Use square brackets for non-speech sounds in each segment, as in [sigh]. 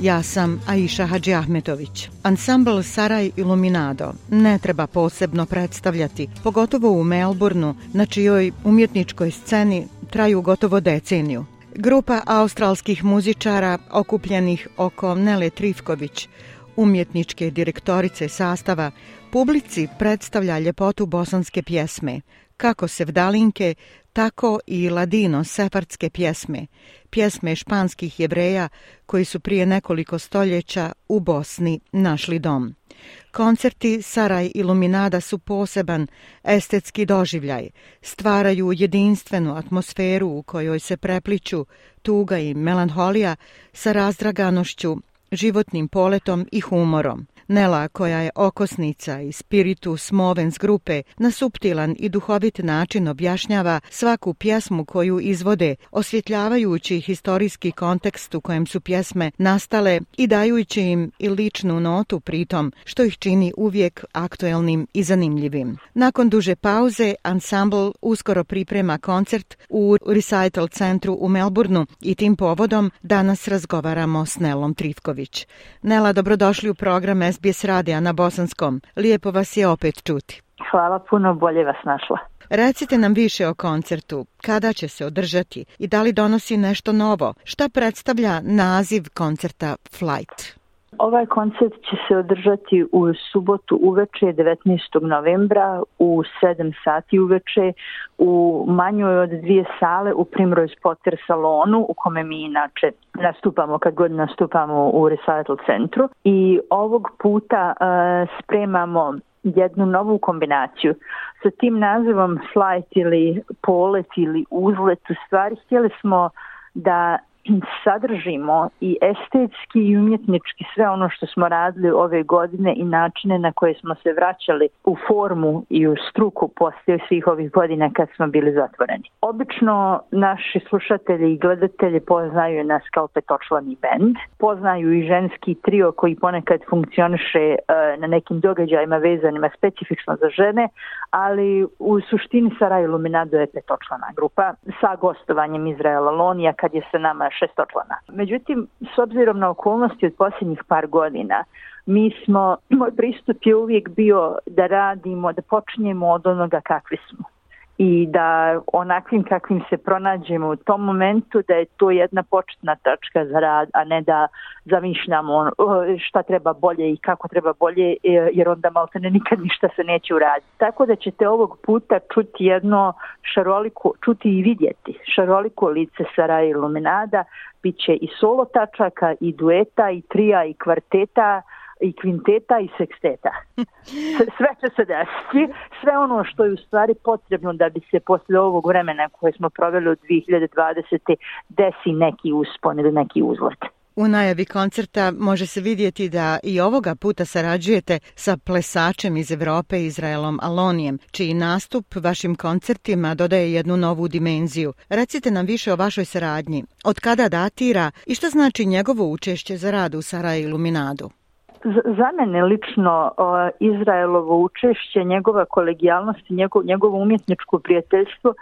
Ja sam Aisha Hadži Ahmetović. Ansambl Saraj Iluminado ne treba posebno predstavljati, pogotovo u Melbourneu, na čijoj umjetničkoj sceni traju gotovo deceniju. Grupa australskih muzičara okupljenih oko Nele Trifković, umjetničke direktorice sastava, publici predstavlja ljepotu bosanske pjesme, kako sevdalinke, tako i ladino sefardske pjesme, pjesme španskih jevreja koji su prije nekoliko stoljeća u Bosni našli dom. Koncerti Saraj Iluminada su poseban estetski doživljaj, stvaraju jedinstvenu atmosferu u kojoj se prepliču tuga i melanholija sa razdraganošću, životnim poletom i humorom. Nela, koja je okosnica i spiritus movens grupe, na suptilan i duhovit način objašnjava svaku pjesmu koju izvode, osvjetljavajući historijski kontekst u kojem su pjesme nastale i dajući im i ličnu notu pritom, što ih čini uvijek aktuelnim i zanimljivim. Nakon duže pauze, ansambl uskoro priprema koncert u Recital centru u Melbourneu i tim povodom danas razgovaramo s Nelom Trifković. Nela, dobrodošli u program SBS radija na Bosanskom. Lijepo vas je opet čuti. Hvala puno, bolje vas našla. Recite nam više o koncertu, kada će se održati i da li donosi nešto novo? Šta predstavlja naziv koncerta Flight? Ovaj koncert će se održati u subotu uveče 19. novembra u 7 sati uveče u manjoj od dvije sale u Primrose Potter salonu u kome mi inače nastupamo kad god nastupamo u recital centru i ovog puta uh, spremamo jednu novu kombinaciju sa tim nazivom flight ili polet ili uzlet u stvari htjeli smo da sadržimo i estetski i umjetnički sve ono što smo radili ove godine i načine na koje smo se vraćali u formu i u struku poslije svih ovih godina kad smo bili zatvoreni. Obično naši slušatelji i gledatelji poznaju nas kao petočlani band, poznaju i ženski trio koji ponekad funkcioniše e, na nekim događajima vezanima specifično za žene, ali u suštini Saraj Luminado je petočlana grupa sa gostovanjem Izraela Lonija kad je se nama šestočlana. Međutim, s obzirom na okolnosti od posljednjih par godina, mi smo, [clears throat] moj pristup je uvijek bio da radimo, da počinjemo od onoga kakvi smo i da onakvim kakvim se pronađemo u tom momentu da je to jedna početna tačka za rad, a ne da zamišljamo ono, šta treba bolje i kako treba bolje, e, jer onda malo ne nikad ništa se neće uraditi. Tako da ćete ovog puta čuti jedno šaroliko, čuti i vidjeti šaroliko lice Saraja Iluminada, bit će i solo tačaka, i dueta, i trija, i kvarteta, i kvinteta i seksteta. [laughs] Sve će se desiti, sve ono što je u stvari potrebno da bi se posle ovog vremena koje smo proveli od 2020. desi neki uspon ili neki uzlet. U najavi koncerta može se vidjeti da i ovoga puta sarađujete sa plesačem iz Evrope, Izraelom Alonijem, čiji nastup vašim koncertima dodaje jednu novu dimenziju. Recite nam više o vašoj saradnji. Od kada datira i što znači njegovo učešće za rad u Sara Iluminadu? Za mene lično Izraelovo učešće, njegova kolegijalnost i njegov, njegovo umjetničko prijateljstvo,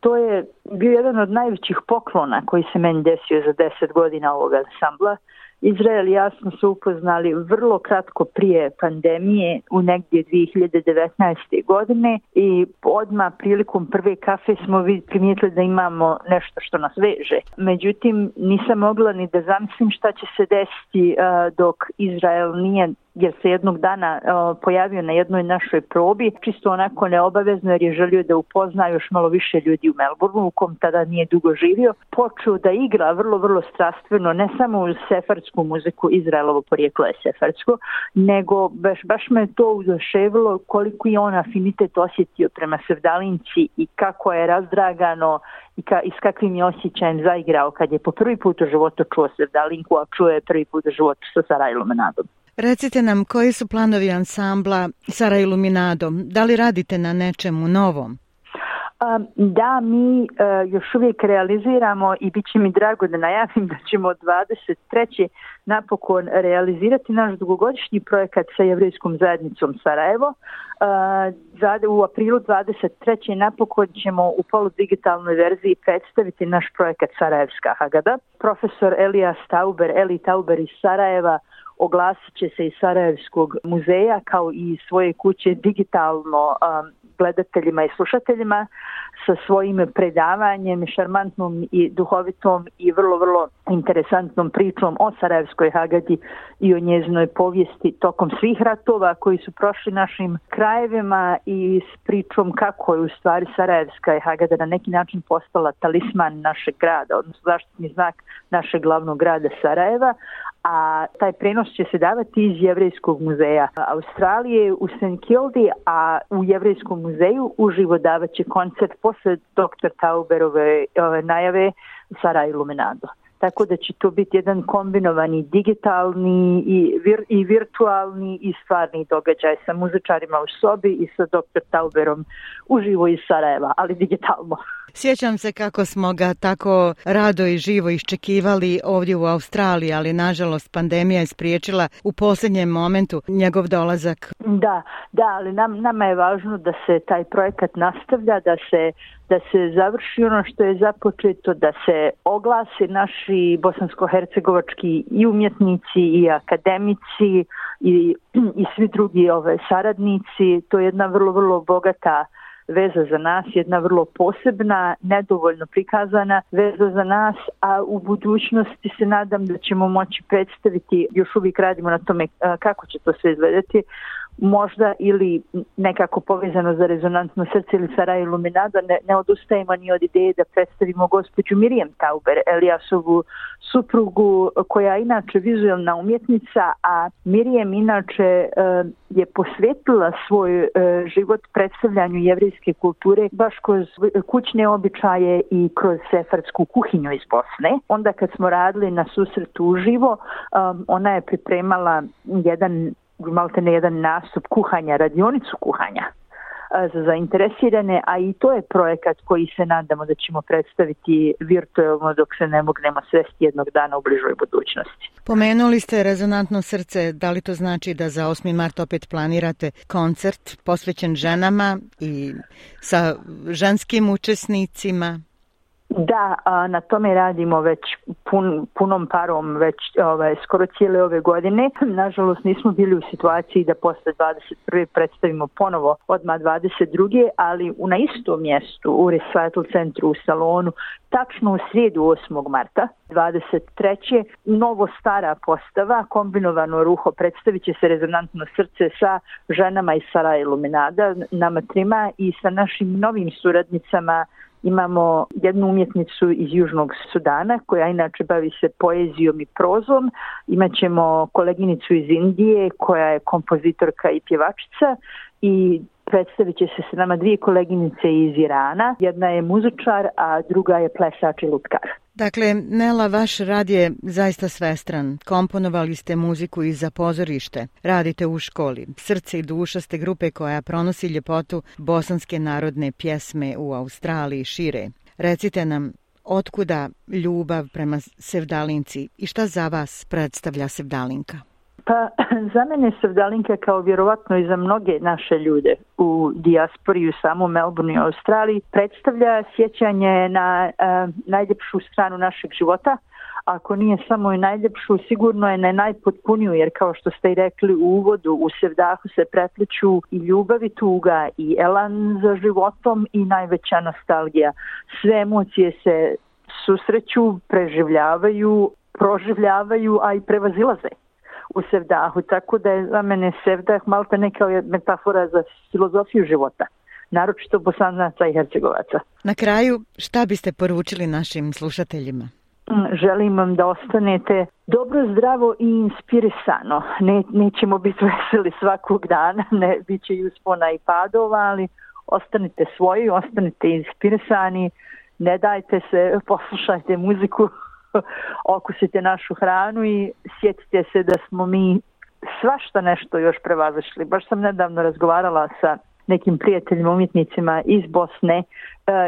to je bio jedan od najvećih poklona koji se meni desio za deset godina ovog ansambla. Izrael i ja smo se upoznali vrlo kratko prije pandemije u negdje 2019. godine i odma prilikom prve kafe smo primijetili da imamo nešto što nas veže. Međutim, nisam mogla ni da zamislim šta će se desiti dok Izrael nije jer se jednog dana pojavio na jednoj našoj probi, čisto onako neobavezno jer je želio da upozna još malo više ljudi u Melbourneu, u kom tada nije dugo živio, počeo da igra vrlo, vrlo strastveno, ne samo u sefardsku muziku, Izraelovo porijeklo je sefardsko, nego baš, baš me to udoševilo koliko je on afinitet osjetio prema Sevdalinci i kako je razdragano i, ka, i s kakvim je osjećajem zaigrao kad je po prvi put u životu čuo Sevdalinku, a čuo je prvi put u životu sa Sarajlom Nadom. Recite nam koji su planovi ansambla Sara Iluminado. Da li radite na nečemu novom? Da, mi e, još uvijek realiziramo i bit će mi drago da najavim da ćemo 23. napokon realizirati naš dugogodišnji projekat sa Jevrijskom zajednicom Sarajevo. U aprilu 23. napokon ćemo u poludigitalnoj verziji predstaviti naš projekat Sarajevska Hagada. Profesor Elija Stauber, Eli Tauber iz Sarajeva, oglasit će se iz Sarajevskog muzeja kao i svoje kuće digitalno um, gledateljima i slušateljima sa svojim predavanjem, šarmantnom i duhovitom i vrlo, vrlo interesantnom pričom o Sarajevskoj Hagadi i o njezinoj povijesti tokom svih ratova koji su prošli našim krajevima i s pričom kako je u stvari Sarajevska Hagada na neki način postala talisman našeg grada, odnosno zaštitni znak našeg glavnog grada Sarajeva, a taj prenos će se davati iz Jevrejskog muzeja Australije u St. Kildi, a u Jevrejskom muzeju uživo davaće koncert posle dr. Tauberove najave Sara Iluminado. Tako da će to biti jedan kombinovani digitalni i, vir, i virtualni i stvarni događaj sa muzičarima u sobi i sa dr. Tauberom uživo iz Sarajeva, ali digitalno. Sjećam se kako smo ga tako rado i živo iščekivali ovdje u Australiji, ali nažalost pandemija je spriječila u posljednjem momentu njegov dolazak. Da, da, ali nam, nama je važno da se taj projekat nastavlja, da se da se završi ono što je započeto, da se oglasi naši bosansko-hercegovački i umjetnici i akademici i, i svi drugi ove saradnici. To je jedna vrlo, vrlo bogata veza za nas, jedna vrlo posebna, nedovoljno prikazana veza za nas, a u budućnosti se nadam da ćemo moći predstaviti, još uvijek radimo na tome kako će to sve izgledati, možda ili nekako povezano za rezonantno srce ili Sara Iluminada, ne, ne odustajemo ni od ideje da predstavimo gospođu Mirijem Tauber, Eliasovu suprugu, koja je inače vizualna umjetnica, a Mirijem inače e, je posvetila svoj e, život predstavljanju jevrijske kulture baš kroz kućne običaje i kroz sefardsku kuhinju iz Bosne. Onda kad smo radili na susretu uživo, e, ona je pripremala jedan malte ne jedan nastup kuhanja, radionicu kuhanja e, za zainteresirane, a i to je projekat koji se nadamo da ćemo predstaviti virtualno dok se ne mognemo svesti jednog dana u bližoj budućnosti. Pomenuli ste rezonantno srce, da li to znači da za 8. mart opet planirate koncert posvećen ženama i sa ženskim učesnicima? Da, a, na tome radimo već pun, punom parom već ovaj, skoro cijele ove godine. Nažalost nismo bili u situaciji da posle 21. predstavimo ponovo odma 22. ali u na istom mjestu u Recital centru u salonu tačno u srijedu 8. marta 23. novo stara postava kombinovano ruho predstavit će se rezonantno srce sa ženama iz Sara Iluminada nama trima i sa našim novim suradnicama Imamo jednu umjetnicu iz Južnog Sudana koja inače bavi se poezijom i prozom. Imaćemo koleginicu iz Indije koja je kompozitorka i pjevačica i predstavit će se s nama dvije koleginice iz Irana. Jedna je muzičar, a druga je plesač i lutkar. Dakle, Nela, vaš rad je zaista svestran. Komponovali ste muziku i za pozorište. Radite u školi. Srce i duša ste grupe koja pronosi ljepotu bosanske narodne pjesme u Australiji šire. Recite nam, otkuda ljubav prema Sevdalinci i šta za vas predstavlja Sevdalinka? Pa [clears throat] za mene Sevdalinka kao vjerovatno i za mnoge naše ljude u dijaspori u samom Melbourne i Australiji predstavlja sjećanje na uh, najljepšu stranu našeg života. Ako nije samo i najljepšu, sigurno je na najpotpuniju, jer kao što ste i rekli u uvodu, u Sevdahu se prepliču i ljubav i tuga i elan za životom i najveća nostalgija. Sve emocije se susreću, preživljavaju, proživljavaju, a i prevazilaze u Sevdahu, tako da je za mene Sevdah malo neka metafora za filozofiju života naročito bosanaca i hercegovaca. Na kraju, šta biste poručili našim slušateljima? Mm, želim vam da ostanete dobro, zdravo i inspirisano. Ne, nećemo biti [laughs] veseli svakog dana, ne, bit će i uspona i padova, ali ostanite svoji, ostanite inspirisani, ne dajte se, [laughs] poslušajte muziku, [laughs] okusite našu hranu i sjetite se da smo mi svašta nešto još prevazašli. Baš sam nedavno razgovarala sa nekim prijateljima umjetnicima iz Bosne e,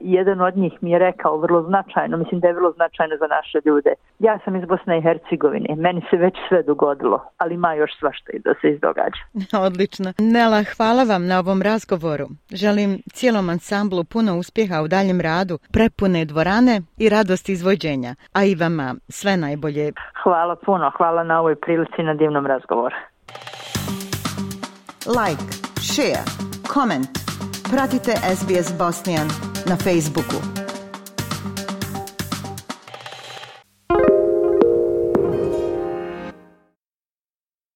jedan od njih mi je rekao vrlo značajno, mislim da je vrlo značajno za naše ljude. Ja sam iz Bosne i Hercegovine, meni se već sve dogodilo, ali ima još svašta i da se izdogađa. [laughs] Odlično. Nela, hvala vam na ovom razgovoru. Želim cijelom ansamblu puno uspjeha u daljem radu, prepune dvorane i radosti izvođenja, a i vama sve najbolje. Hvala puno, hvala na ovoj prilici na divnom razgovoru. Like, share, comment. Pratite SBS Bosnian na Facebooku.